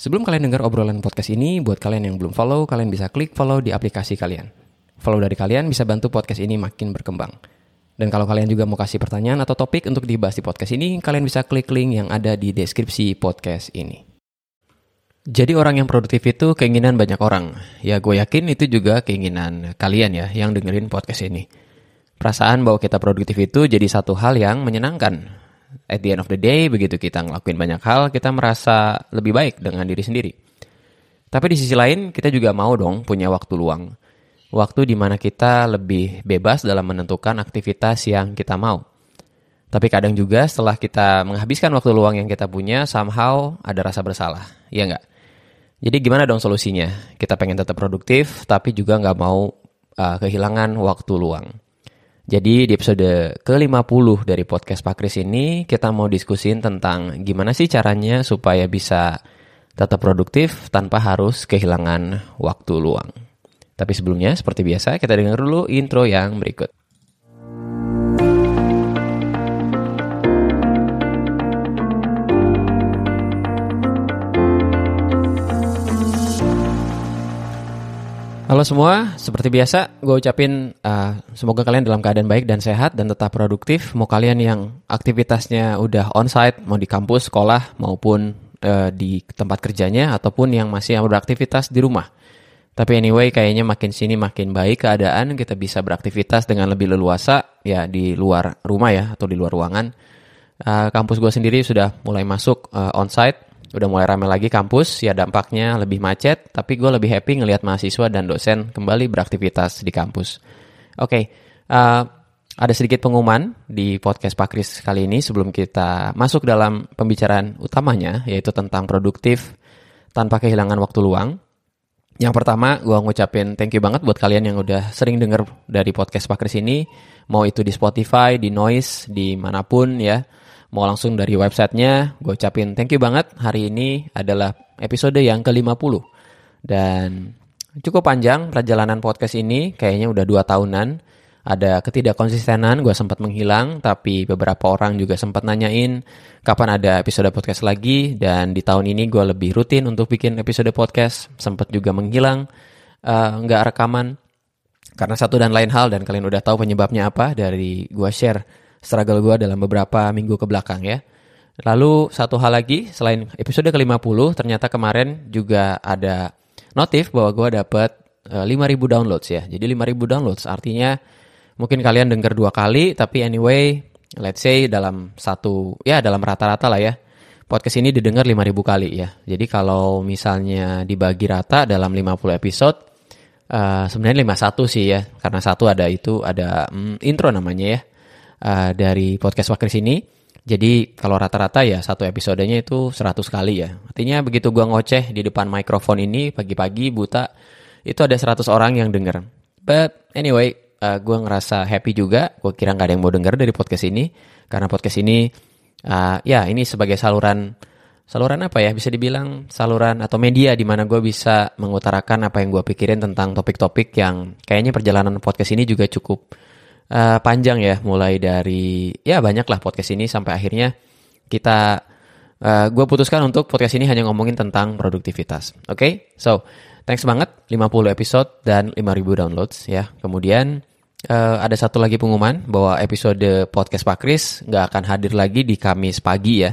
Sebelum kalian dengar obrolan podcast ini, buat kalian yang belum follow, kalian bisa klik follow di aplikasi kalian. Follow dari kalian bisa bantu podcast ini makin berkembang. Dan kalau kalian juga mau kasih pertanyaan atau topik untuk dibahas di podcast ini, kalian bisa klik link yang ada di deskripsi podcast ini. Jadi orang yang produktif itu keinginan banyak orang. Ya gue yakin itu juga keinginan kalian ya yang dengerin podcast ini. Perasaan bahwa kita produktif itu jadi satu hal yang menyenangkan at the end of the day begitu kita ngelakuin banyak hal kita merasa lebih baik dengan diri sendiri. Tapi di sisi lain kita juga mau dong punya waktu luang. Waktu di mana kita lebih bebas dalam menentukan aktivitas yang kita mau. Tapi kadang juga setelah kita menghabiskan waktu luang yang kita punya, somehow ada rasa bersalah. Iya nggak? Jadi gimana dong solusinya? Kita pengen tetap produktif, tapi juga nggak mau uh, kehilangan waktu luang. Jadi di episode ke-50 dari podcast Pak Kris ini kita mau diskusin tentang gimana sih caranya supaya bisa tetap produktif tanpa harus kehilangan waktu luang. Tapi sebelumnya seperti biasa kita dengar dulu intro yang berikut. Halo semua, seperti biasa gue ucapin uh, semoga kalian dalam keadaan baik dan sehat dan tetap produktif. Mau kalian yang aktivitasnya udah onsite, mau di kampus, sekolah maupun uh, di tempat kerjanya ataupun yang masih beraktivitas di rumah. Tapi anyway kayaknya makin sini makin baik keadaan kita bisa beraktivitas dengan lebih leluasa ya di luar rumah ya atau di luar ruangan. Uh, kampus gue sendiri sudah mulai masuk uh, onsite udah mulai ramai lagi kampus, ya dampaknya lebih macet, tapi gue lebih happy ngelihat mahasiswa dan dosen kembali beraktivitas di kampus. Oke, okay, uh, ada sedikit pengumuman di podcast Pak Kris kali ini sebelum kita masuk dalam pembicaraan utamanya, yaitu tentang produktif tanpa kehilangan waktu luang. Yang pertama, gue ngucapin thank you banget buat kalian yang udah sering denger dari podcast Pak Kris ini, mau itu di Spotify, di Noise, di mana pun ya mau langsung dari websitenya, gue ucapin thank you banget. Hari ini adalah episode yang ke-50. Dan cukup panjang perjalanan podcast ini, kayaknya udah dua tahunan. Ada ketidakkonsistenan, gue sempat menghilang, tapi beberapa orang juga sempat nanyain kapan ada episode podcast lagi. Dan di tahun ini gue lebih rutin untuk bikin episode podcast, sempat juga menghilang, uh, nggak rekaman. Karena satu dan lain hal, dan kalian udah tahu penyebabnya apa dari gue share struggle gue dalam beberapa minggu ke belakang ya. Lalu satu hal lagi, selain episode ke-50, ternyata kemarin juga ada notif bahwa gue dapet uh, 5000 downloads ya. Jadi 5000 downloads artinya mungkin kalian denger dua kali, tapi anyway, let's say dalam satu, ya dalam rata-rata lah ya. Podcast ini didengar 5000 kali ya. Jadi kalau misalnya dibagi rata dalam 50 episode, uh, sebenarnya 51 sih ya. Karena satu ada itu, ada mm, intro namanya ya uh, dari podcast Wakris ini. Jadi kalau rata-rata ya satu episodenya itu 100 kali ya. Artinya begitu gua ngoceh di depan mikrofon ini pagi-pagi buta itu ada 100 orang yang denger. But anyway, uh, gua ngerasa happy juga. Gue kira nggak ada yang mau denger dari podcast ini karena podcast ini uh, ya ini sebagai saluran saluran apa ya bisa dibilang saluran atau media di mana gue bisa mengutarakan apa yang gue pikirin tentang topik-topik yang kayaknya perjalanan podcast ini juga cukup uh, panjang ya, mulai dari ya banyak lah podcast ini sampai akhirnya kita uh, eh, gue putuskan untuk podcast ini hanya ngomongin tentang produktivitas. Oke, okay? so thanks banget 50 episode dan 5000 downloads ya. Kemudian uh, ada satu lagi pengumuman bahwa episode podcast Pak Kris nggak akan hadir lagi di Kamis pagi ya,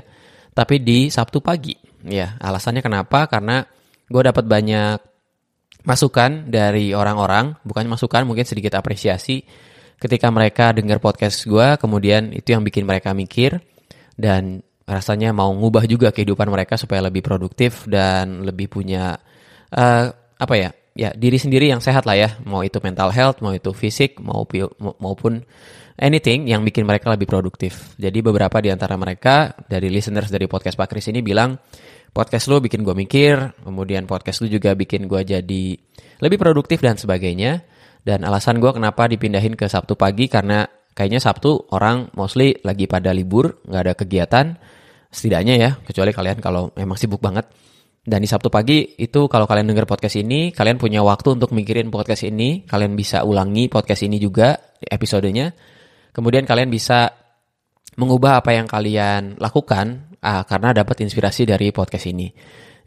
tapi di Sabtu pagi. Ya, alasannya kenapa? Karena gue dapat banyak masukan dari orang-orang, bukan masukan mungkin sedikit apresiasi ketika mereka dengar podcast gue, kemudian itu yang bikin mereka mikir dan rasanya mau ngubah juga kehidupan mereka supaya lebih produktif dan lebih punya uh, apa ya ya diri sendiri yang sehat lah ya. Mau itu mental health mau itu fisik mau maupun anything yang bikin mereka lebih produktif. Jadi beberapa di antara mereka dari listeners dari podcast Pak Kris ini bilang podcast lu bikin gue mikir kemudian podcast lu juga bikin gue jadi lebih produktif dan sebagainya dan alasan gue kenapa dipindahin ke Sabtu pagi karena kayaknya Sabtu orang mostly lagi pada libur, nggak ada kegiatan. Setidaknya ya, kecuali kalian kalau memang sibuk banget. Dan di Sabtu pagi itu kalau kalian denger podcast ini, kalian punya waktu untuk mikirin podcast ini. Kalian bisa ulangi podcast ini juga episodenya. Kemudian kalian bisa mengubah apa yang kalian lakukan ah, karena dapat inspirasi dari podcast ini.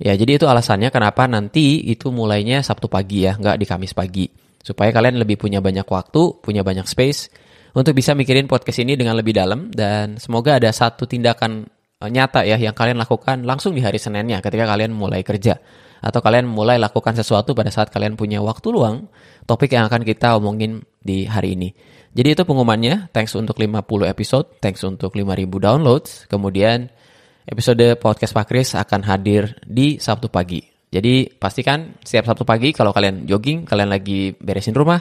Ya, jadi itu alasannya kenapa nanti itu mulainya Sabtu pagi ya, nggak di Kamis pagi. Supaya kalian lebih punya banyak waktu, punya banyak space untuk bisa mikirin podcast ini dengan lebih dalam. Dan semoga ada satu tindakan uh, nyata ya yang kalian lakukan langsung di hari Seninnya ketika kalian mulai kerja. Atau kalian mulai lakukan sesuatu pada saat kalian punya waktu luang, topik yang akan kita omongin di hari ini. Jadi itu pengumumannya, thanks untuk 50 episode, thanks untuk 5000 downloads, kemudian episode podcast Pak Kris akan hadir di Sabtu pagi. Jadi pastikan setiap Sabtu pagi kalau kalian jogging, kalian lagi beresin rumah,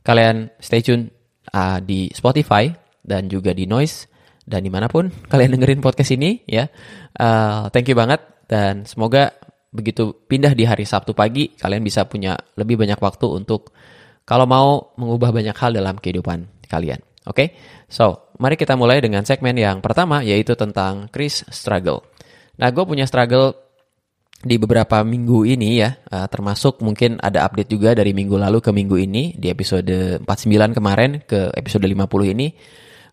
kalian stay tune uh, di Spotify dan juga di Noise dan di mana pun kalian dengerin podcast ini ya. Uh, thank you banget dan semoga begitu pindah di hari Sabtu pagi kalian bisa punya lebih banyak waktu untuk kalau mau mengubah banyak hal dalam kehidupan kalian. Oke, okay? so mari kita mulai dengan segmen yang pertama yaitu tentang Chris struggle. Nah, gue punya struggle di beberapa minggu ini ya, uh, termasuk mungkin ada update juga dari minggu lalu ke minggu ini di episode 49 kemarin ke episode 50 ini.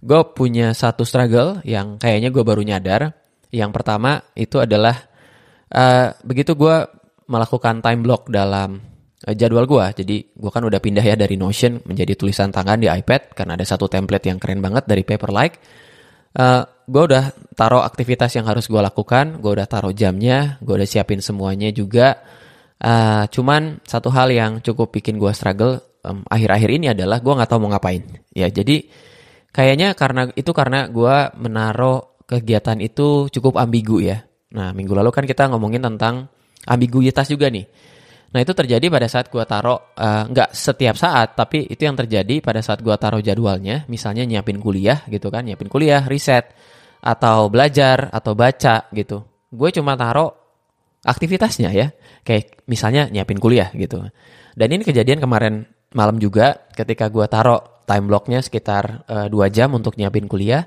Gue punya satu struggle yang kayaknya gue baru nyadar. Yang pertama itu adalah uh, begitu gue melakukan time block dalam Eh, jadwal gue. Jadi gue kan udah pindah ya dari Notion menjadi tulisan tangan di iPad karena ada satu template yang keren banget dari Paperlike. Uh, eh, gue udah taruh aktivitas yang harus gue lakukan, gue udah taruh jamnya, gue udah siapin semuanya juga. Uh, cuman satu hal yang cukup bikin gue struggle akhir akhir-akhir ini adalah gue nggak tahu mau ngapain. Ya jadi kayaknya karena itu karena gue menaruh kegiatan itu cukup ambigu ya. Nah minggu lalu kan kita ngomongin tentang ambiguitas juga nih Nah itu terjadi pada saat gue taruh uh, nggak setiap saat, tapi itu yang terjadi pada saat gue taruh jadwalnya, misalnya nyiapin kuliah gitu kan, nyiapin kuliah, riset, atau belajar, atau baca gitu. Gue cuma taruh aktivitasnya ya, kayak misalnya nyiapin kuliah gitu. Dan ini kejadian kemarin malam juga ketika gue taruh time blocknya sekitar uh, eh, 2 jam untuk nyiapin kuliah,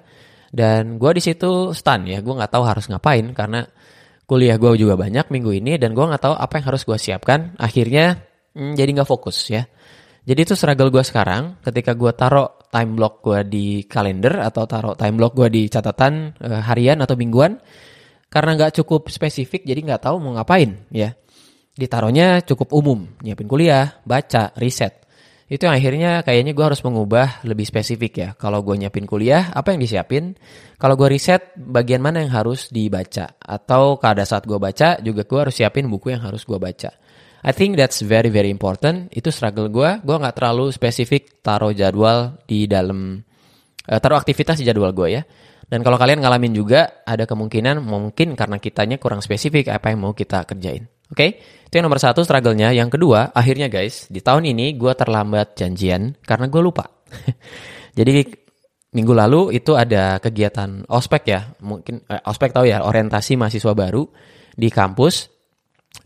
dan gue di situ stun ya, gue nggak tahu harus ngapain karena kuliah gue juga banyak minggu ini dan gue nggak tahu apa yang harus gue siapkan. Akhirnya hmm, jadi nggak fokus ya. Jadi itu struggle gue sekarang ketika gue taruh time block gue di kalender atau taruh time block gue di catatan uh, harian atau mingguan karena nggak cukup spesifik jadi nggak tahu mau ngapain ya. Ditaruhnya cukup umum, nyiapin kuliah, baca, riset itu yang akhirnya kayaknya gue harus mengubah lebih spesifik ya. Kalau gue nyiapin kuliah, apa yang disiapin? Kalau gue riset, bagian mana yang harus dibaca? Atau pada saat gue baca, juga gue harus siapin buku yang harus gue baca. I think that's very very important. Itu struggle gue. Gue nggak terlalu spesifik taruh jadwal di dalam, uh, taruh aktivitas di jadwal gue ya. Dan kalau kalian ngalamin juga, ada kemungkinan mungkin karena kitanya kurang spesifik apa yang mau kita kerjain. Oke, okay? itu yang nomor satu struggle-nya. Yang kedua, akhirnya guys, di tahun ini gue terlambat janjian karena gue lupa. Jadi minggu lalu itu ada kegiatan ospek ya, mungkin eh, ospek tahu ya, orientasi mahasiswa baru di kampus.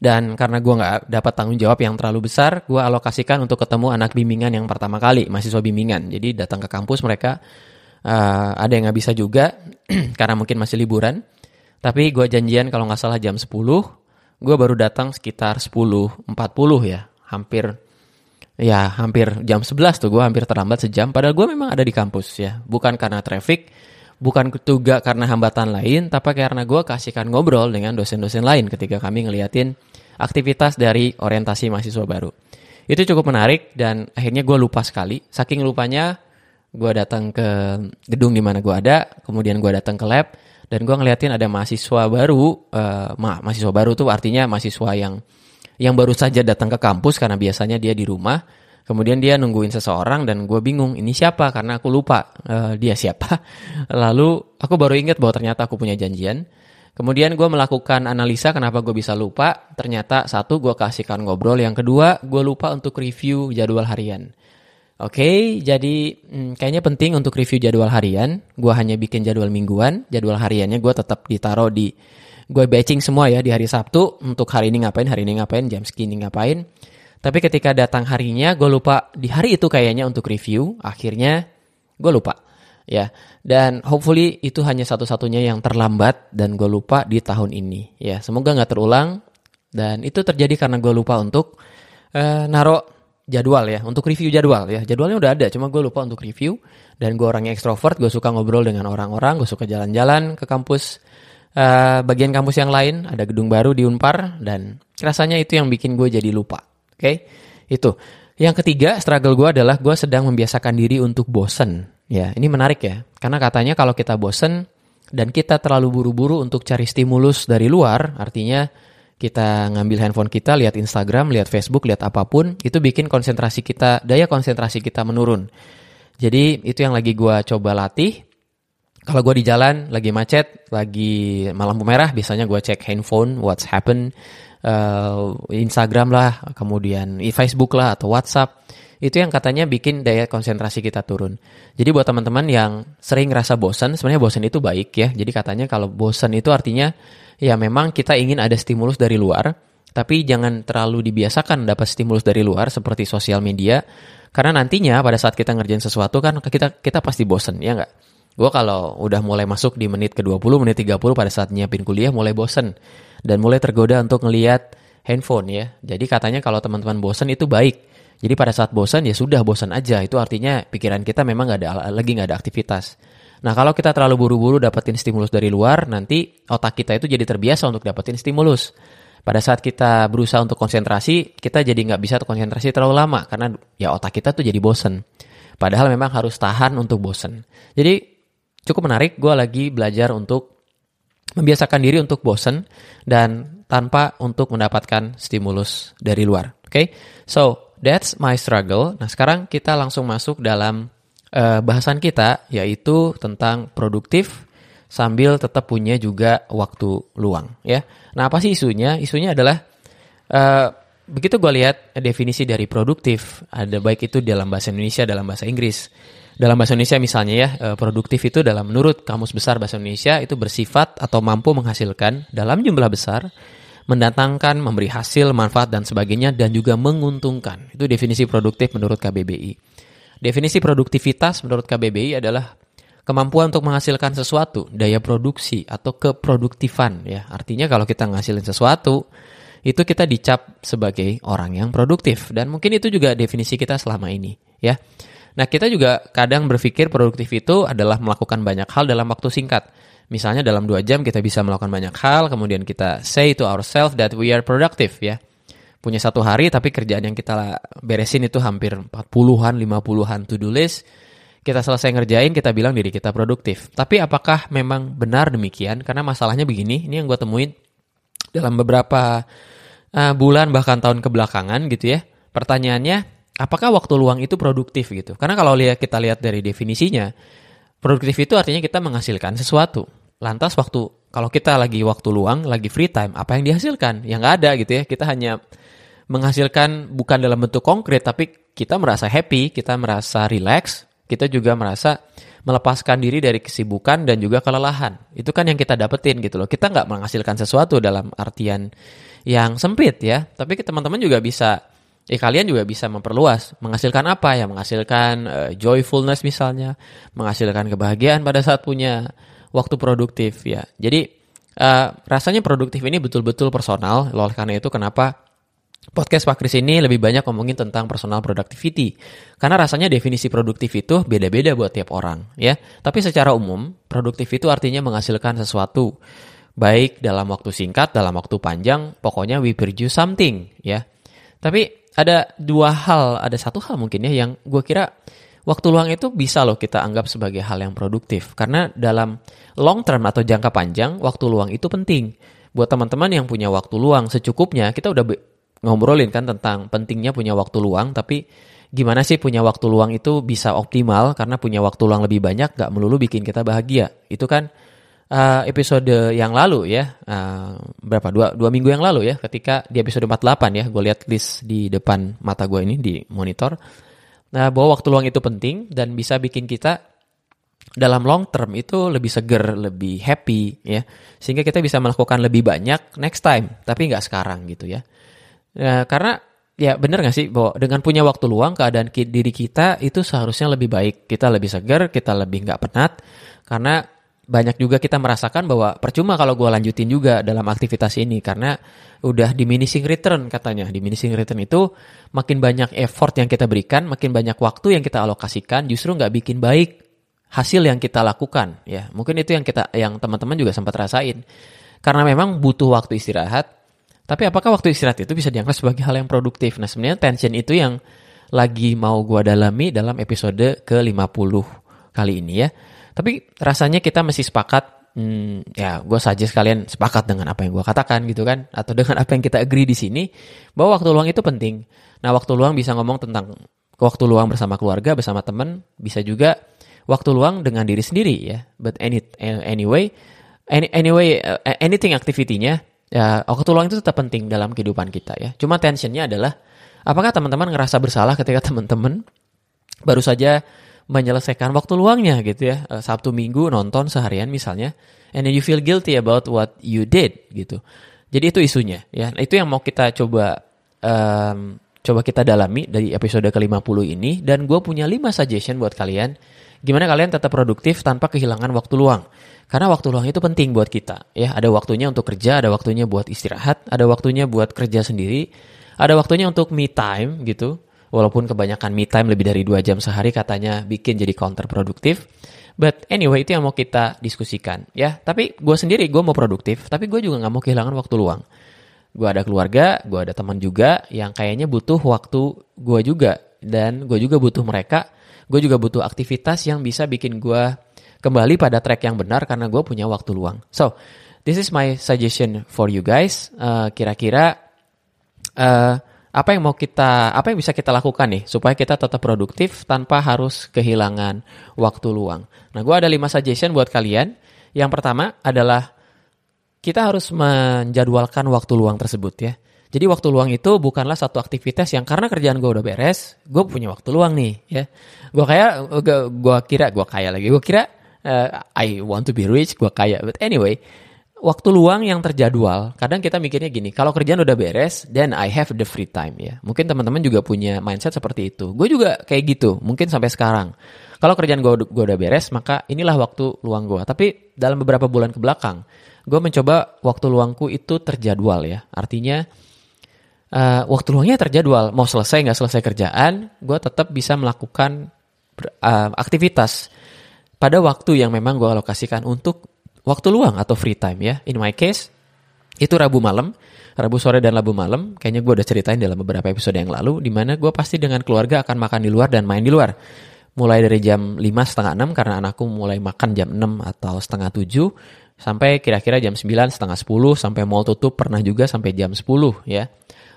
Dan karena gue nggak dapat tanggung jawab yang terlalu besar, gue alokasikan untuk ketemu anak bimbingan yang pertama kali, mahasiswa bimbingan. Jadi datang ke kampus mereka uh, ada yang nggak bisa juga karena mungkin masih liburan. Tapi gue janjian kalau nggak salah jam 10 gue baru datang sekitar 10.40 ya, hampir ya hampir jam 11 tuh. Gue hampir terlambat sejam. Padahal gue memang ada di kampus ya. Bukan karena traffic bukan juga karena hambatan lain tapi karena gue kasihkan ngobrol dengan dosen-dosen lain ketika kami ngeliatin aktivitas dari orientasi mahasiswa baru. Itu cukup menarik dan akhirnya gue lupa sekali. Saking lupanya gue datang ke gedung di mana gue ada kemudian gue datang ke lab dan gue ngeliatin ada mahasiswa baru uh, ma mahasiswa baru tuh artinya mahasiswa yang yang baru saja datang ke kampus karena biasanya dia di rumah. Kemudian dia nungguin seseorang dan gue bingung ini siapa? Karena aku lupa uh, dia siapa. Lalu aku baru ingat bahwa ternyata aku punya janjian. Kemudian gue melakukan analisa kenapa gue bisa lupa. Ternyata satu gue kasihkan ngobrol. Yang kedua gue lupa untuk review jadwal harian Oke, okay, jadi hmm, kayaknya penting untuk review jadwal harian. Gue hanya bikin jadwal mingguan, jadwal hariannya gue tetap ditaruh di gue batching semua ya di hari Sabtu untuk hari ini ngapain, hari ini ngapain, jam segini ngapain. Tapi ketika datang harinya, gue lupa di hari itu kayaknya untuk review. Akhirnya gue lupa, ya. Dan hopefully itu hanya satu-satunya yang terlambat dan gue lupa di tahun ini, ya. Semoga nggak terulang. Dan itu terjadi karena gue lupa untuk uh, naruh jadwal ya, untuk review jadwal ya. Jadwalnya udah ada, cuma gue lupa untuk review. Dan gue orangnya ekstrovert, gue suka ngobrol dengan orang-orang, gue suka jalan-jalan ke kampus. uh, bagian kampus yang lain, ada gedung baru di Unpar dan rasanya itu yang bikin gue jadi lupa. Oke, okay? itu. Yang ketiga, struggle gue adalah gue sedang membiasakan diri untuk bosen. Ya, ini menarik ya, karena katanya kalau kita bosen dan kita terlalu buru-buru untuk cari stimulus dari luar, artinya kita ngambil handphone kita, lihat Instagram, lihat Facebook, lihat apa pun, itu bikin konsentrasi kita, daya konsentrasi kita menurun. Jadi itu yang lagi gue coba latih. Kalau gue di jalan, lagi macet, lagi malam merah, biasanya gue cek handphone, what's happen, uh, Instagram lah, kemudian Facebook lah atau WhatsApp. Itu yang katanya bikin daya konsentrasi kita turun. Jadi buat teman-teman yang sering rasa bosan, sebenarnya bosan itu baik ya. Jadi katanya kalau bosan itu artinya ya memang kita ingin ada stimulus dari luar, tapi jangan terlalu dibiasakan dapat stimulus dari luar seperti sosial media, karena nantinya pada saat kita ngerjain sesuatu kan kita kita pasti bosen, ya nggak? Gue kalau udah mulai masuk di menit ke-20, menit 30 pada saat nyiapin kuliah mulai bosen. Dan mulai tergoda untuk ngeliat handphone ya. Jadi katanya kalau teman-teman bosen itu baik. Jadi pada saat bosan ya sudah bosan aja. Itu artinya pikiran kita memang nggak ada lagi nggak ada aktivitas. Nah kalau kita terlalu buru-buru dapetin stimulus dari luar, nanti otak kita itu jadi terbiasa untuk dapetin stimulus. Pada saat kita berusaha untuk konsentrasi, kita jadi nggak bisa konsentrasi terlalu lama karena ya otak kita tuh jadi bosen. Padahal memang harus tahan untuk bosen. Jadi cukup menarik, gue lagi belajar untuk membiasakan diri untuk bosen dan tanpa untuk mendapatkan stimulus dari luar. Oke, okay? so that's my struggle. Nah sekarang kita langsung masuk dalam uh, bahasan kita yaitu tentang produktif sambil tetap punya juga waktu luang ya. Nah apa sih isunya? Isunya adalah uh, begitu gue lihat definisi dari produktif ada baik itu dalam bahasa Indonesia dalam bahasa Inggris. Dalam bahasa Indonesia misalnya ya uh, produktif itu dalam menurut kamus besar bahasa Indonesia itu bersifat atau mampu menghasilkan dalam jumlah besar mendatangkan, memberi hasil, manfaat dan sebagainya dan juga menguntungkan. Itu definisi produktif menurut KBBI. Definisi produktivitas menurut KBBI adalah kemampuan untuk menghasilkan sesuatu, daya produksi atau keproduktifan ya. Artinya kalau kita ngasilin sesuatu, itu kita dicap sebagai orang yang produktif dan mungkin itu juga definisi kita selama ini ya. Nah, kita juga kadang berpikir produktif itu adalah melakukan banyak hal dalam waktu singkat. Misalnya dalam dua jam kita bisa melakukan banyak hal, kemudian kita say to ourselves that we are productive ya punya satu hari tapi kerjaan yang kita beresin itu hampir 40-an, 50-an to-do list. Kita selesai ngerjain, kita bilang diri kita produktif. Tapi apakah memang benar demikian? Karena masalahnya begini, ini yang gue temuin dalam beberapa uh, bulan bahkan tahun kebelakangan gitu ya. Pertanyaannya, apakah waktu luang itu produktif gitu? Karena kalau kita lihat dari definisinya, produktif itu artinya kita menghasilkan sesuatu. Lantas waktu kalau kita lagi waktu luang, lagi free time, apa yang dihasilkan? Yang nggak ada gitu ya. Kita hanya menghasilkan bukan dalam bentuk konkret tapi kita merasa happy, kita merasa relax, kita juga merasa melepaskan diri dari kesibukan dan juga kelelahan. Itu kan yang kita dapetin gitu loh. Kita nggak menghasilkan sesuatu dalam artian yang sempit ya, tapi teman-teman juga bisa eh kalian juga bisa memperluas menghasilkan apa ya menghasilkan uh, joyfulness misalnya menghasilkan kebahagiaan pada saat punya waktu produktif ya jadi uh, rasanya produktif ini betul-betul personal loh karena itu kenapa Podcast Pak Kris ini lebih banyak ngomongin tentang personal productivity. Karena rasanya definisi produktif itu beda-beda buat tiap orang, ya. Tapi secara umum, produktif itu artinya menghasilkan sesuatu. Baik dalam waktu singkat, dalam waktu panjang, pokoknya we produce something, ya. Tapi ada dua hal, ada satu hal mungkin ya yang gue kira waktu luang itu bisa loh kita anggap sebagai hal yang produktif. Karena dalam long term atau jangka panjang, waktu luang itu penting. Buat teman-teman yang punya waktu luang secukupnya, kita udah ngobrolin kan tentang pentingnya punya waktu luang, tapi gimana sih punya waktu luang itu bisa optimal karena punya waktu luang lebih banyak gak melulu bikin kita bahagia. Itu kan uh, episode yang lalu ya, uh, berapa dua dua minggu yang lalu ya, ketika di episode 48 ya, gue lihat list di depan mata gue ini di monitor. Nah, bahwa waktu luang itu penting dan bisa bikin kita dalam long term itu lebih seger, lebih happy ya, sehingga kita bisa melakukan lebih banyak next time, tapi nggak sekarang gitu ya. Ya, karena ya bener gak sih bahwa dengan punya waktu luang keadaan diri kita itu seharusnya lebih baik. Kita lebih segar, kita lebih nggak penat. Karena banyak juga kita merasakan bahwa percuma kalau gue lanjutin juga dalam aktivitas ini karena udah diminishing return katanya. Diminishing return itu makin banyak effort yang kita berikan, makin banyak waktu yang kita alokasikan justru nggak bikin baik hasil yang kita lakukan ya. Mungkin itu yang kita yang teman-teman juga sempat rasain. Karena memang butuh waktu istirahat. Tapi apakah waktu istirahat itu bisa dianggap sebagai hal yang produktif? Nah, sebenarnya tension itu yang lagi mau gua dalami dalam episode ke-50 kali ini ya. Tapi rasanya kita masih sepakat hmm, ya gue saja sekalian sepakat dengan apa yang gue katakan gitu kan atau dengan apa yang kita agree di sini bahwa waktu luang itu penting. Nah waktu luang bisa ngomong tentang waktu luang bersama keluarga bersama teman bisa juga waktu luang dengan diri sendiri ya. But any anyway, any, anyway uh, anything aktivitinya ya waktu luang itu tetap penting dalam kehidupan kita ya. Cuma tensionnya adalah apakah teman-teman ngerasa bersalah ketika teman-teman baru saja menyelesaikan waktu luangnya gitu ya uh, Sabtu Minggu nonton seharian misalnya and then you feel guilty about what you did gitu jadi itu isunya ya nah, itu yang mau kita coba um, coba kita dalami dari episode ke-50 ini dan gue punya 5 suggestion buat kalian gimana kalian tetap produktif tanpa kehilangan waktu luang. Karena waktu luang itu penting buat kita, ya. Ada waktunya untuk kerja, ada waktunya buat istirahat, ada waktunya buat kerja sendiri, ada waktunya untuk me time gitu. Walaupun kebanyakan me time lebih dari dua jam sehari katanya bikin jadi counterproduktif. But anyway itu yang mau kita diskusikan ya. Tapi gue sendiri gue mau produktif, tapi gue juga nggak mau kehilangan waktu luang. Gue ada keluarga, gue ada teman juga yang kayaknya butuh waktu gue juga dan gue juga butuh mereka gue juga butuh aktivitas yang bisa bikin gue kembali pada track yang benar karena gue punya waktu luang. So, this is my suggestion for you guys. Uh, kira-kira uh, apa yang mau kita, apa yang bisa kita lakukan nih supaya kita tetap produktif tanpa harus kehilangan waktu luang. Nah, gue ada lima suggestion buat kalian. Yang pertama adalah kita harus menjadwalkan waktu luang tersebut ya. Jadi waktu luang itu bukanlah satu aktivitas yang karena kerjaan gue udah beres, gue punya waktu luang nih, ya. Gue kayak, gue kira, gue kaya lagi, gue kira uh, I want to be rich, gue kaya. But anyway, waktu luang yang terjadwal, kadang kita mikirnya gini, kalau kerjaan udah beres, then I have the free time ya. Mungkin teman-teman juga punya mindset seperti itu. Gue juga kayak gitu, mungkin sampai sekarang. Kalau kerjaan gue, udah beres, maka inilah waktu luang gue. Tapi dalam beberapa bulan ke belakang, gue mencoba waktu luangku itu terjadwal ya. Artinya uh, waktu luangnya terjadwal mau selesai nggak selesai kerjaan gue tetap bisa melakukan uh, aktivitas pada waktu yang memang gue alokasikan untuk waktu luang atau free time ya? In my case itu Rabu malam. Rabu sore dan Rabu malam. Kayaknya gue udah ceritain dalam beberapa episode yang lalu di mana gue pasti dengan keluarga akan makan di luar dan main di luar. Mulai dari jam 5 setengah 6 karena anakku mulai makan jam 6 atau setengah 7 sampai kira-kira jam 9 setengah 10 sampai mall tutup pernah juga sampai jam 10 ya.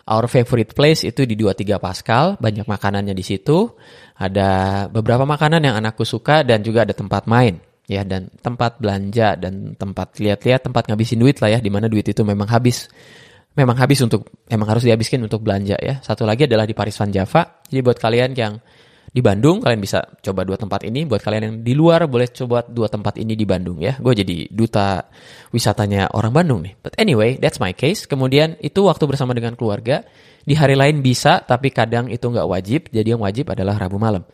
Our favorite place itu di 23 Pascal, banyak makanannya di situ. Ada beberapa makanan yang anakku suka dan juga ada tempat main ya dan tempat belanja dan tempat lihat-lihat tempat ngabisin duit lah ya di mana duit itu memang habis. Memang habis untuk memang harus dihabiskan untuk belanja ya. Satu lagi adalah di Paris Van Java. Jadi buat kalian yang di Bandung kalian bisa coba dua tempat ini. Buat kalian yang di luar boleh coba dua tempat ini di Bandung ya. Gue jadi duta wisatanya orang Bandung nih. But anyway that's my case. Kemudian itu waktu bersama dengan keluarga. Di hari lain bisa tapi kadang itu nggak wajib. Jadi yang wajib adalah Rabu malam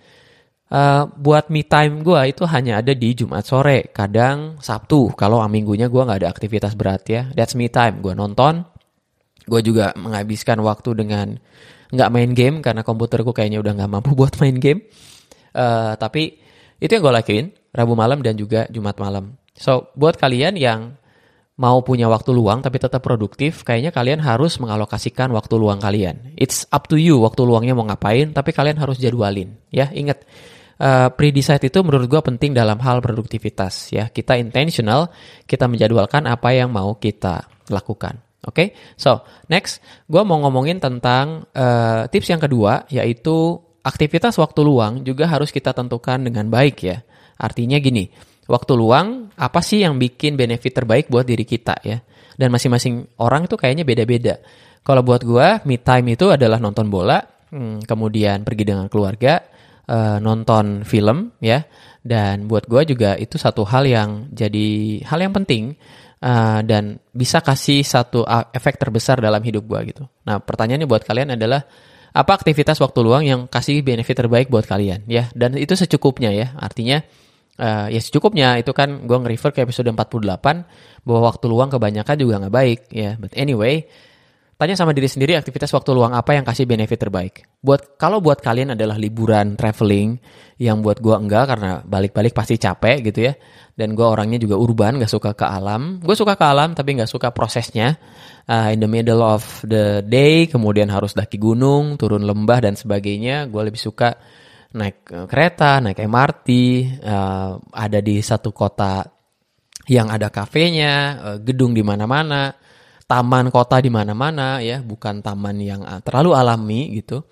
uh, buat me time gue itu hanya ada di Jumat sore kadang Sabtu kalau minggunya gue nggak ada aktivitas berat ya that's me time gue nonton gue juga menghabiskan waktu dengan nggak main game karena komputerku kayaknya udah nggak mampu buat main game. Uh, tapi itu yang gue lakuin Rabu malam dan juga Jumat malam. So buat kalian yang mau punya waktu luang tapi tetap produktif, kayaknya kalian harus mengalokasikan waktu luang kalian. It's up to you waktu luangnya mau ngapain, tapi kalian harus jadwalin. Ya, ingat uh, pre-decide itu menurut gue penting dalam hal produktivitas. Ya, kita intentional, kita menjadwalkan apa yang mau kita lakukan. Oke, okay? so next, gue mau ngomongin tentang uh, tips yang kedua, yaitu aktivitas waktu luang juga harus kita tentukan dengan baik ya. Artinya gini, waktu luang apa sih yang bikin benefit terbaik buat diri kita ya? Dan masing-masing orang itu kayaknya beda-beda. Kalau buat gue, me time itu adalah nonton bola, hmm, kemudian pergi dengan keluarga, uh, nonton film ya. Dan buat gue juga itu satu hal yang jadi hal yang penting uh, dan bisa kasih satu efek terbesar dalam hidup gue gitu. Nah pertanyaannya buat kalian adalah apa aktivitas waktu luang yang kasih benefit terbaik buat kalian ya dan itu secukupnya ya artinya uh, ya secukupnya itu kan gue nge-refer ke episode 48 bahwa waktu luang kebanyakan juga nggak baik ya but anyway Tanya sama diri sendiri aktivitas waktu luang apa yang kasih benefit terbaik. Buat kalau buat kalian adalah liburan, traveling, yang buat gua enggak karena balik-balik pasti capek gitu ya. Dan gua orangnya juga urban, gak suka ke alam. Gue suka ke alam tapi gak suka prosesnya. Uh, in the middle of the day, kemudian harus daki gunung, turun lembah dan sebagainya. Gue lebih suka naik uh, kereta, naik MRT, uh, ada di satu kota yang ada kafenya, uh, gedung di mana-mana taman kota di mana-mana ya, bukan taman yang ah, terlalu alami gitu.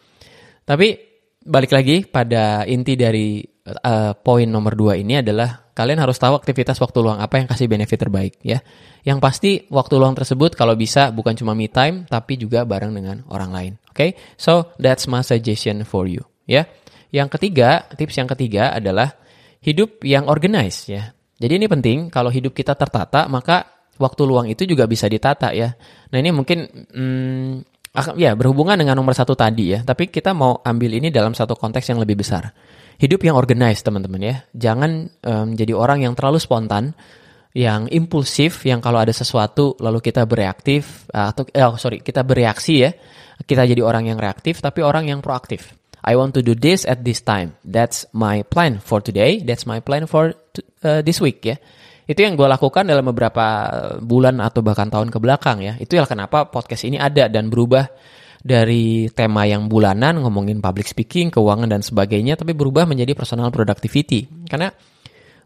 Tapi balik lagi pada inti dari uh, poin nomor dua ini adalah kalian harus tahu aktivitas waktu luang apa yang kasih benefit terbaik ya. Yang pasti waktu luang tersebut kalau bisa bukan cuma me time tapi juga bareng dengan orang lain. Oke, okay? so that's my suggestion for you ya. Yang ketiga, tips yang ketiga adalah hidup yang organized ya. Jadi ini penting kalau hidup kita tertata maka waktu luang itu juga bisa ditata ya. Nah ini mungkin hmm, ya berhubungan dengan nomor satu tadi ya. Tapi kita mau ambil ini dalam satu konteks yang lebih besar. Hidup yang organized teman-teman ya. Jangan um, jadi orang yang terlalu spontan, yang impulsif, yang kalau ada sesuatu lalu kita bereaktif atau eh, sorry kita bereaksi ya. Kita jadi orang yang reaktif, tapi orang yang proaktif. I want to do this at this time. That's my plan for today. That's my plan for uh, this week ya. Itu yang gue lakukan dalam beberapa bulan atau bahkan tahun ke belakang ya. Itu ya kenapa podcast ini ada dan berubah dari tema yang bulanan ngomongin public speaking, keuangan dan sebagainya, tapi berubah menjadi personal productivity. Karena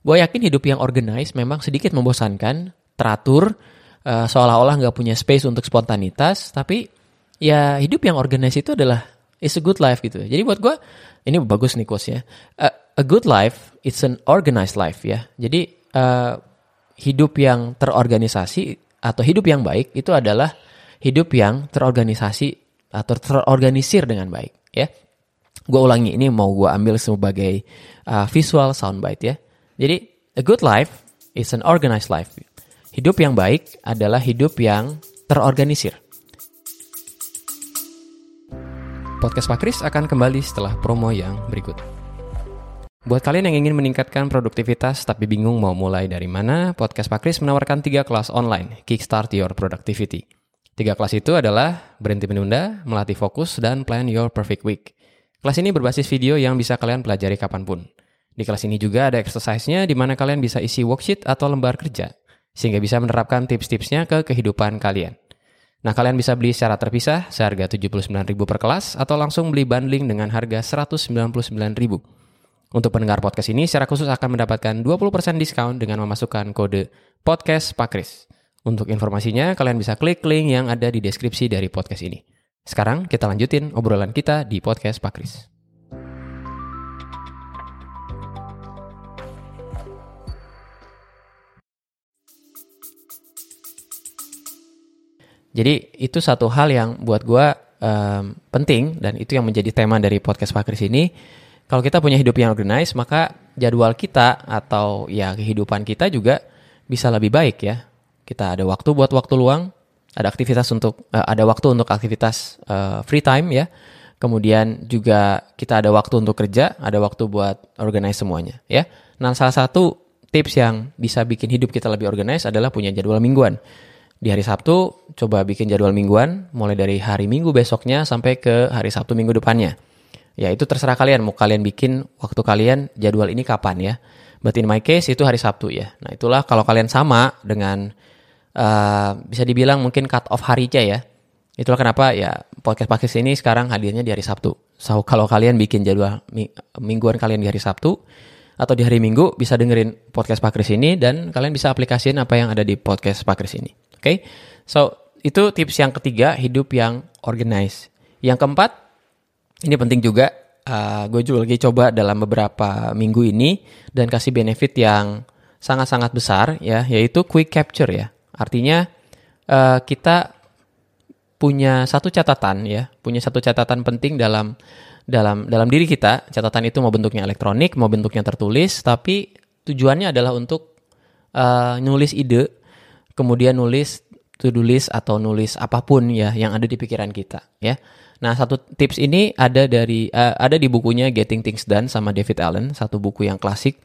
gue yakin hidup yang organized memang sedikit membosankan, teratur, uh, seolah-olah nggak punya space untuk spontanitas, tapi ya hidup yang organized itu adalah is a good life gitu. Jadi buat gue ini bagus nih quotes ya. A, a good life it's an organized life ya. Jadi uh, hidup yang terorganisasi atau hidup yang baik itu adalah hidup yang terorganisasi atau terorganisir dengan baik ya. Gue ulangi ini mau gue ambil sebagai uh, visual soundbite ya. Jadi a good life is an organized life. Hidup yang baik adalah hidup yang terorganisir. Podcast Pak Kris akan kembali setelah promo yang berikut. Buat kalian yang ingin meningkatkan produktivitas tapi bingung mau mulai dari mana, Podcast Pak Kris menawarkan tiga kelas online, Kickstart Your Productivity. Tiga kelas itu adalah Berhenti Menunda, Melatih Fokus, dan Plan Your Perfect Week. Kelas ini berbasis video yang bisa kalian pelajari kapan pun. Di kelas ini juga ada exercise-nya di mana kalian bisa isi worksheet atau lembar kerja, sehingga bisa menerapkan tips-tipsnya ke kehidupan kalian. Nah, kalian bisa beli secara terpisah seharga 79.000 per kelas atau langsung beli bundling dengan harga 199.000. Untuk pendengar podcast ini secara khusus akan mendapatkan 20% diskon dengan memasukkan kode podcast Pakris. Untuk informasinya kalian bisa klik link yang ada di deskripsi dari podcast ini. Sekarang kita lanjutin obrolan kita di podcast Pakris. Jadi itu satu hal yang buat gue um, penting dan itu yang menjadi tema dari podcast Pakris ini kalau kita punya hidup yang organized, maka jadwal kita atau ya kehidupan kita juga bisa lebih baik ya. Kita ada waktu buat waktu luang, ada aktivitas untuk uh, ada waktu untuk aktivitas uh, free time ya. Kemudian juga kita ada waktu untuk kerja, ada waktu buat organize semuanya ya. Nah, salah satu tips yang bisa bikin hidup kita lebih organize adalah punya jadwal mingguan. Di hari Sabtu coba bikin jadwal mingguan mulai dari hari Minggu besoknya sampai ke hari Sabtu minggu depannya. Ya itu terserah kalian mau kalian bikin waktu kalian jadwal ini kapan ya. But in my case itu hari Sabtu ya. Nah itulah kalau kalian sama dengan uh, bisa dibilang mungkin cut off harinya ya. Itulah kenapa ya podcast podcast ini sekarang hadirnya di hari Sabtu. So kalau kalian bikin jadwal mingguan kalian di hari Sabtu atau di hari Minggu bisa dengerin podcast Pak Kris ini dan kalian bisa aplikasiin apa yang ada di podcast Pak Kris ini. Oke. Okay? So itu tips yang ketiga hidup yang organized. Yang keempat ini penting juga. Uh, gue juga lagi coba dalam beberapa minggu ini dan kasih benefit yang sangat-sangat besar ya, yaitu quick capture ya. Artinya uh, kita punya satu catatan ya, punya satu catatan penting dalam dalam dalam diri kita. Catatan itu mau bentuknya elektronik, mau bentuknya tertulis, tapi tujuannya adalah untuk uh, nulis ide, kemudian nulis list atau nulis apa pun ya yang ada di pikiran kita ya. Nah, satu tips ini ada dari uh, ada di bukunya Getting Things Done sama David Allen, satu buku yang klasik.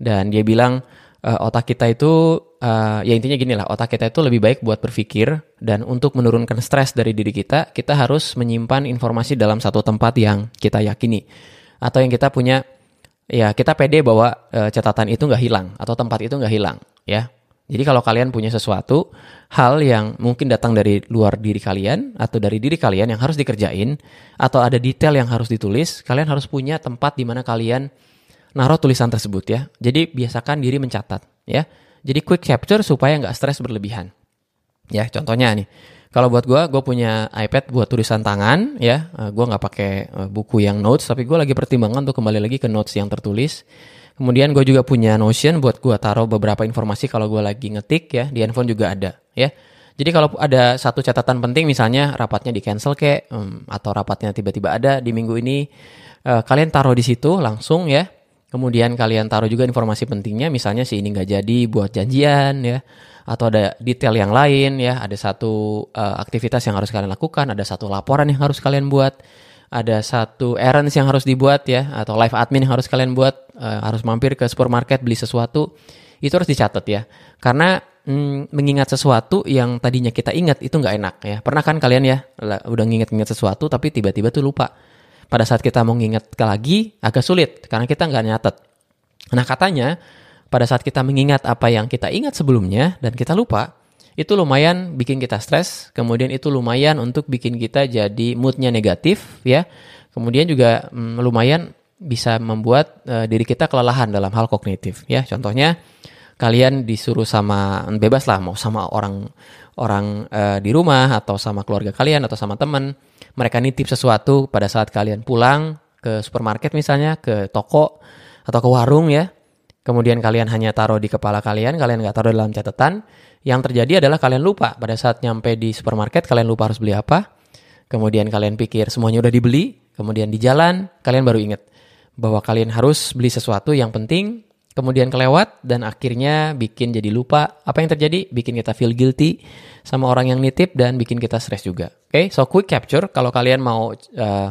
Dan dia bilang uh, otak kita itu uh, ya intinya gini lah otak kita itu lebih baik buat berpikir dan untuk menurunkan stres dari diri kita kita harus menyimpan informasi dalam satu tempat yang kita yakini atau yang kita punya ya kita pede bahwa uh, catatan itu nggak hilang atau tempat itu nggak hilang ya jadi kalau kalian punya sesuatu hal yang mungkin datang dari luar diri kalian atau dari diri kalian yang harus dikerjain atau ada detail yang harus ditulis, kalian harus punya tempat di mana kalian naruh tulisan tersebut ya. Jadi biasakan diri mencatat ya. Jadi quick capture supaya nggak stres berlebihan. Ya contohnya nih, kalau buat gue, gue punya iPad buat tulisan tangan ya. Eh, gue nggak pakai eh, buku yang notes, tapi gue lagi pertimbangan untuk kembali lagi ke notes yang tertulis. Kemudian gue juga punya Notion buat gue taruh beberapa informasi kalau gue lagi ngetik ya. Di handphone juga ada ya. Jadi kalau ada satu catatan penting misalnya rapatnya di cancel kek um, atau rapatnya tiba-tiba ada di minggu ini, uh, kalian taruh di situ langsung ya. Kemudian kalian taruh juga informasi pentingnya misalnya si ini nggak jadi buat janjian ya atau ada detail yang lain ya, ada satu uh, aktivitas yang harus kalian lakukan, ada satu laporan yang harus kalian buat ada satu errands yang harus dibuat ya atau live admin yang harus kalian buat uh, harus mampir ke supermarket beli sesuatu itu harus dicatat ya. Karena mm, mengingat sesuatu yang tadinya kita ingat itu nggak enak ya. Pernah kan kalian ya udah nginget-nginget sesuatu tapi tiba-tiba tuh lupa. Pada saat kita mau nginget lagi agak sulit karena kita nggak nyatet. Nah katanya pada saat kita mengingat apa yang kita ingat sebelumnya dan kita lupa itu lumayan bikin kita stres, kemudian itu lumayan untuk bikin kita jadi moodnya negatif ya. Kemudian juga mm, lumayan bisa membuat uh, diri kita kelelahan dalam hal kognitif ya. Contohnya kalian disuruh sama bebas lah mau sama orang orang uh, di rumah atau sama keluarga kalian atau sama teman, mereka nitip sesuatu pada saat kalian pulang ke supermarket misalnya, ke toko atau ke warung ya. Kemudian kalian hanya taruh di kepala kalian, kalian nggak taruh dalam catatan yang terjadi adalah kalian lupa pada saat nyampe di supermarket kalian lupa harus beli apa. Kemudian kalian pikir semuanya udah dibeli, kemudian di jalan kalian baru ingat bahwa kalian harus beli sesuatu yang penting, kemudian kelewat dan akhirnya bikin jadi lupa. Apa yang terjadi? Bikin kita feel guilty sama orang yang nitip dan bikin kita stres juga. Oke, okay? so quick capture kalau kalian mau uh,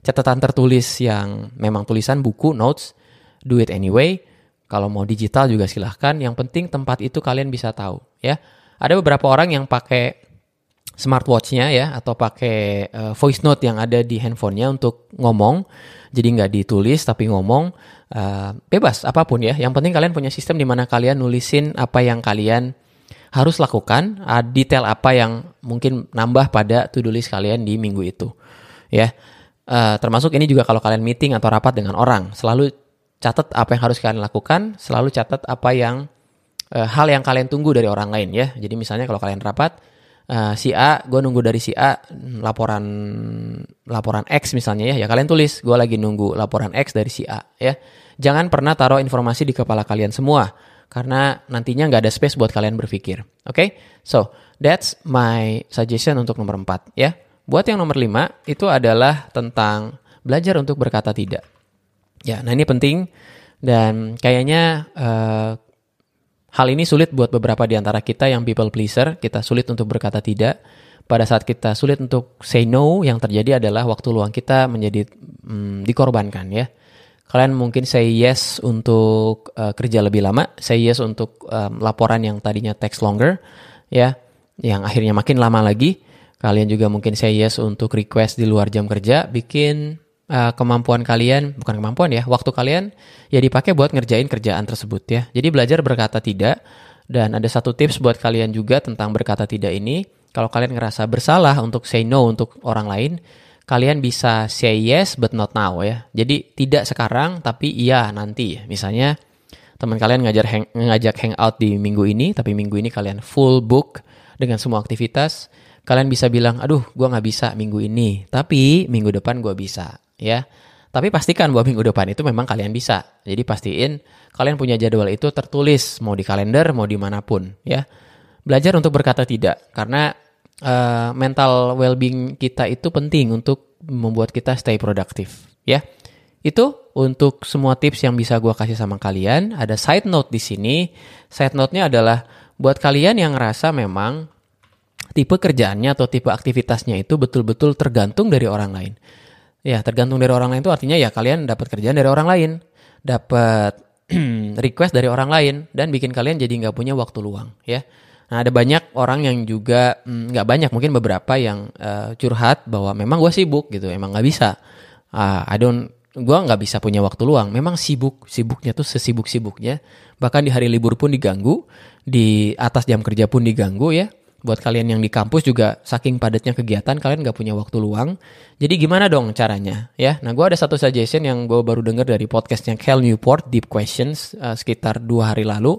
catatan tertulis yang memang tulisan buku notes, do it anyway. Kalau mau digital juga silahkan. Yang penting tempat itu kalian bisa tahu ya. Ada beberapa orang yang pakai smartwatchnya ya atau pakai uh, voice note yang ada di handphonenya untuk ngomong. Jadi nggak ditulis tapi ngomong uh, bebas apa pun ya. Yang penting kalian punya sistem di mana kalian nulisin apa yang kalian harus lakukan, uh, detail apa yang mungkin nambah pada to-do list kalian di minggu itu. Ya. Uh, termasuk ini juga kalau kalian meeting atau rapat dengan orang, selalu catat apa yang harus kalian lakukan, selalu catat apa yang uh, hal yang kalian tunggu dari orang lain ya. Jadi misalnya kalau kalian rapat uh, si A, gue nunggu dari si A laporan laporan X misalnya ya, ya kalian tulis gue lagi nunggu laporan X dari si A ya. Jangan pernah taruh informasi di kepala kalian semua karena nantinya nggak ada space buat kalian berpikir. Oke, okay? so that's my suggestion untuk nomor 4 ya. Buat yang nomor 5 itu adalah tentang belajar untuk berkata tidak. Ya, nah ini penting dan kayaknya uh, hal ini sulit buat beberapa di antara kita yang people pleaser, kita sulit untuk berkata tidak. Pada saat kita sulit untuk say no, yang terjadi adalah waktu luang kita menjadi hmm, dikorbankan ya. Kalian mungkin say yes untuk uh, kerja lebih lama, say yes untuk um, laporan yang tadinya text longer, ya, yang akhirnya makin lama lagi. Kalian juga mungkin say yes untuk request di luar jam kerja, bikin uh, kemampuan kalian, bukan kemampuan ya, waktu kalian ya dipakai buat ngerjain kerjaan tersebut ya. Jadi belajar berkata tidak dan ada satu tips buat kalian juga tentang berkata tidak ini. Kalau kalian ngerasa bersalah untuk say no untuk orang lain, kalian bisa say yes but not now ya. Jadi tidak sekarang tapi iya nanti. Misalnya teman kalian ngajar hang, ngajak hangout di minggu ini, tapi minggu ini kalian full book dengan semua aktivitas. Kalian bisa bilang, aduh gue nggak bisa minggu ini, tapi minggu depan gue bisa ya. Tapi pastikan bahwa minggu depan itu memang kalian bisa. Jadi pastiin kalian punya jadwal itu tertulis mau di kalender mau di mana pun ya. Belajar untuk berkata tidak karena uh, mental well-being kita itu penting untuk membuat kita stay produktif ya. Itu untuk semua tips yang bisa gue kasih sama kalian. Ada side note di sini. Side note-nya adalah buat kalian yang ngerasa memang tipe kerjaannya atau tipe aktivitasnya itu betul-betul tergantung dari orang lain. Ya, tergantung dari orang lain itu artinya ya kalian dapat kerjaan dari orang lain, dapat request dari orang lain dan bikin kalian jadi nggak punya waktu luang ya. Nah ada banyak orang yang juga hmm, nggak mm, banyak mungkin beberapa yang uh, curhat bahwa memang gue sibuk gitu, emang nggak bisa. Uh, I don't, gue nggak bisa punya waktu luang. Memang sibuk, sibuknya tuh sesibuk sibuknya. Bahkan di hari libur pun diganggu, di atas jam kerja pun diganggu ya buat kalian yang di kampus juga saking padatnya kegiatan kalian gak punya waktu luang. Jadi gimana dong caranya ya? Nah gue ada satu suggestion yang gue baru dengar dari podcastnya Cal Newport Deep Questions uh, sekitar dua hari lalu.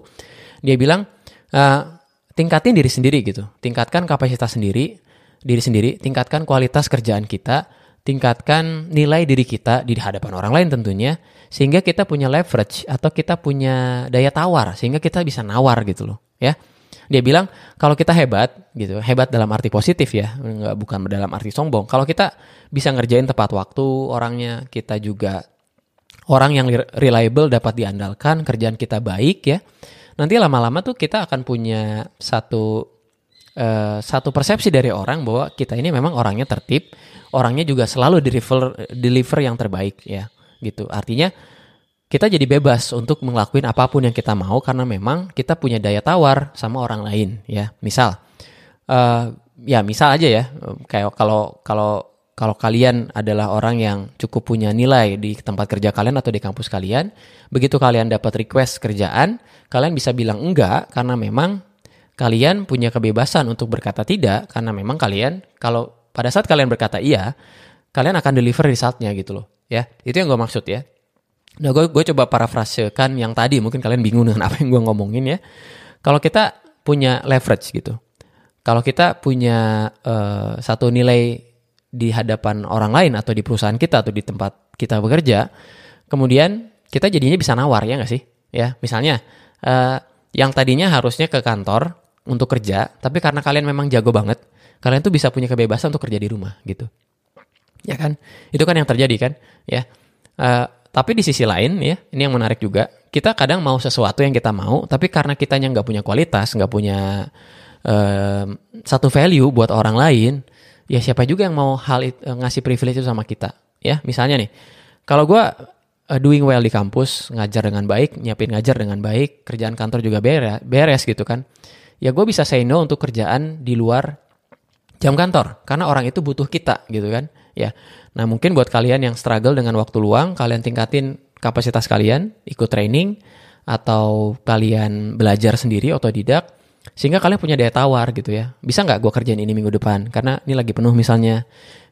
Dia bilang uh, tingkatin diri sendiri gitu, tingkatkan kapasitas sendiri, diri sendiri, tingkatkan kualitas kerjaan kita, tingkatkan nilai diri kita di hadapan orang lain tentunya, sehingga kita punya leverage atau kita punya daya tawar, sehingga kita bisa nawar gitu loh ya dia bilang kalau kita hebat gitu, hebat dalam arti positif ya, nggak bukan dalam arti sombong. Kalau kita bisa ngerjain tepat waktu orangnya, kita juga orang yang reliable dapat diandalkan, kerjaan kita baik ya. Nanti lama-lama tuh kita akan punya satu uh, satu persepsi dari orang bahwa kita ini memang orangnya tertib, orangnya juga selalu deliver deliver yang terbaik ya, gitu. Artinya kita jadi bebas untuk ngelakuin apa pun yang kita mau karena memang kita punya daya tawar sama orang lain ya. Misal uh, ya misal aja ya kayak kalau kalau kalau kalian adalah orang yang cukup punya nilai di tempat kerja kalian atau di kampus kalian begitu kalian dapat request kerjaan kalian bisa bilang enggak karena memang kalian punya kebebasan untuk berkata tidak karena memang kalian kalau pada saat kalian berkata iya kalian akan deliver resultnya gitu loh ya. Itu yang gue maksud ya Nah, gue gue coba parafrasekan yang tadi, mungkin kalian bingung dengan apa yang gue ngomongin ya. Kalau kita punya leverage gitu, kalau kita punya uh, satu nilai di hadapan orang lain atau di perusahaan kita atau di tempat kita bekerja, kemudian kita jadinya bisa nawar ya nggak sih? Ya, misalnya uh, yang tadinya harusnya ke kantor untuk kerja, tapi karena kalian memang jago banget, kalian tuh bisa punya kebebasan untuk kerja di rumah gitu. Ya kan? Itu kan yang terjadi kan? Ya. Uh, tapi di sisi lain ya, ini yang menarik juga. Kita kadang mau sesuatu yang kita mau, tapi karena kitanya nggak punya kualitas, nggak punya uh, satu value buat orang lain, ya siapa juga yang mau hal itu, ngasih privilege itu sama kita, ya. Misalnya nih, kalau gue uh, doing well di kampus, ngajar dengan baik, nyiapin ngajar dengan baik, kerjaan kantor juga beres, beres gitu kan. Ya gue bisa say no untuk kerjaan di luar jam kantor, karena orang itu butuh kita gitu kan, ya. Nah, mungkin buat kalian yang struggle dengan waktu luang, kalian tingkatin kapasitas kalian, ikut training, atau kalian belajar sendiri otodidak, sehingga kalian punya daya tawar gitu ya. Bisa nggak gue kerjain ini minggu depan? Karena ini lagi penuh misalnya.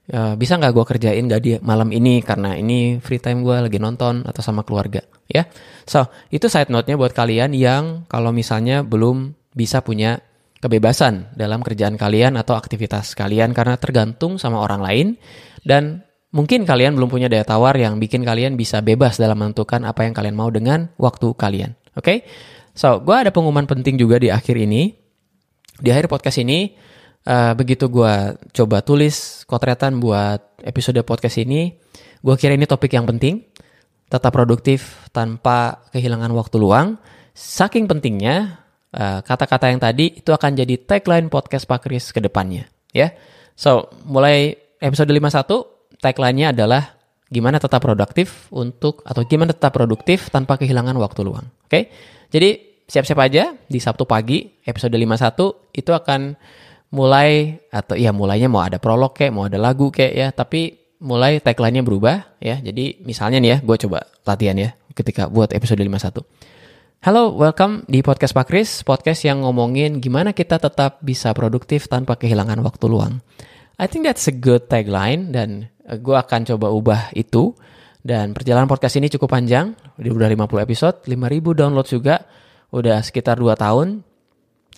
Uh, bisa nggak gue kerjain nggak di malam ini karena ini free time gue lagi nonton atau sama keluarga ya. So itu side note-nya buat kalian yang kalau misalnya belum bisa punya kebebasan dalam kerjaan kalian atau aktivitas kalian karena tergantung sama orang lain dan Mungkin kalian belum punya daya tawar yang bikin kalian bisa bebas dalam menentukan apa yang kalian mau dengan waktu kalian. Oke? Okay? So, gue ada pengumuman penting juga di akhir ini. Di akhir podcast ini, uh, begitu gue coba tulis kotretan buat episode podcast ini, gue kira ini topik yang penting. Tetap produktif tanpa kehilangan waktu luang. Saking pentingnya, kata-kata yang tadi itu akan jadi tagline podcast Pak Kris ke depannya. Ya, so mulai episode 51 tagline-nya adalah gimana tetap produktif untuk atau gimana tetap produktif tanpa kehilangan waktu luang. Oke. Okay? Jadi siap-siap aja di Sabtu pagi episode 51 itu akan mulai atau ya mulainya mau ada prolog kayak mau ada lagu kayak ya tapi mulai tagline-nya berubah ya. Jadi misalnya nih ya, gue coba latihan ya ketika buat episode 51. Halo, welcome di podcast Pak Kris, podcast yang ngomongin gimana kita tetap bisa produktif tanpa kehilangan waktu luang. I think that's a good tagline dan uh, gue akan coba ubah itu. Dan perjalanan podcast ini cukup panjang, udah 50 episode, 5000 download juga, udah sekitar 2 tahun.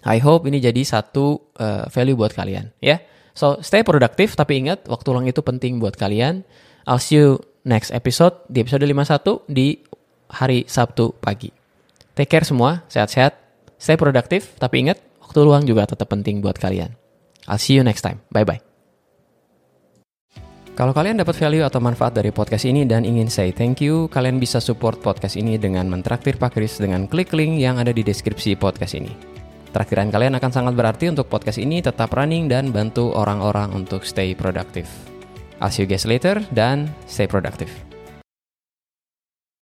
I hope ini jadi satu uh, value buat kalian, ya. Yeah? So, stay produktif, tapi ingat, waktu luang itu penting buat kalian. I'll see you next episode, di episode 51, di hari Sabtu pagi. Take care semua, sehat-sehat, stay produktif, tapi ingat, waktu luang juga tetap penting buat kalian. I'll see you next time. Bye-bye. Kalau kalian dapat value atau manfaat dari podcast ini dan ingin say thank you, kalian bisa support podcast ini dengan mentraktir Pak Kris dengan klik link yang ada di deskripsi podcast ini. Traktiran kalian akan sangat berarti untuk podcast ini tetap running dan bantu orang-orang untuk stay productive. I'll see you guys later dan stay productive.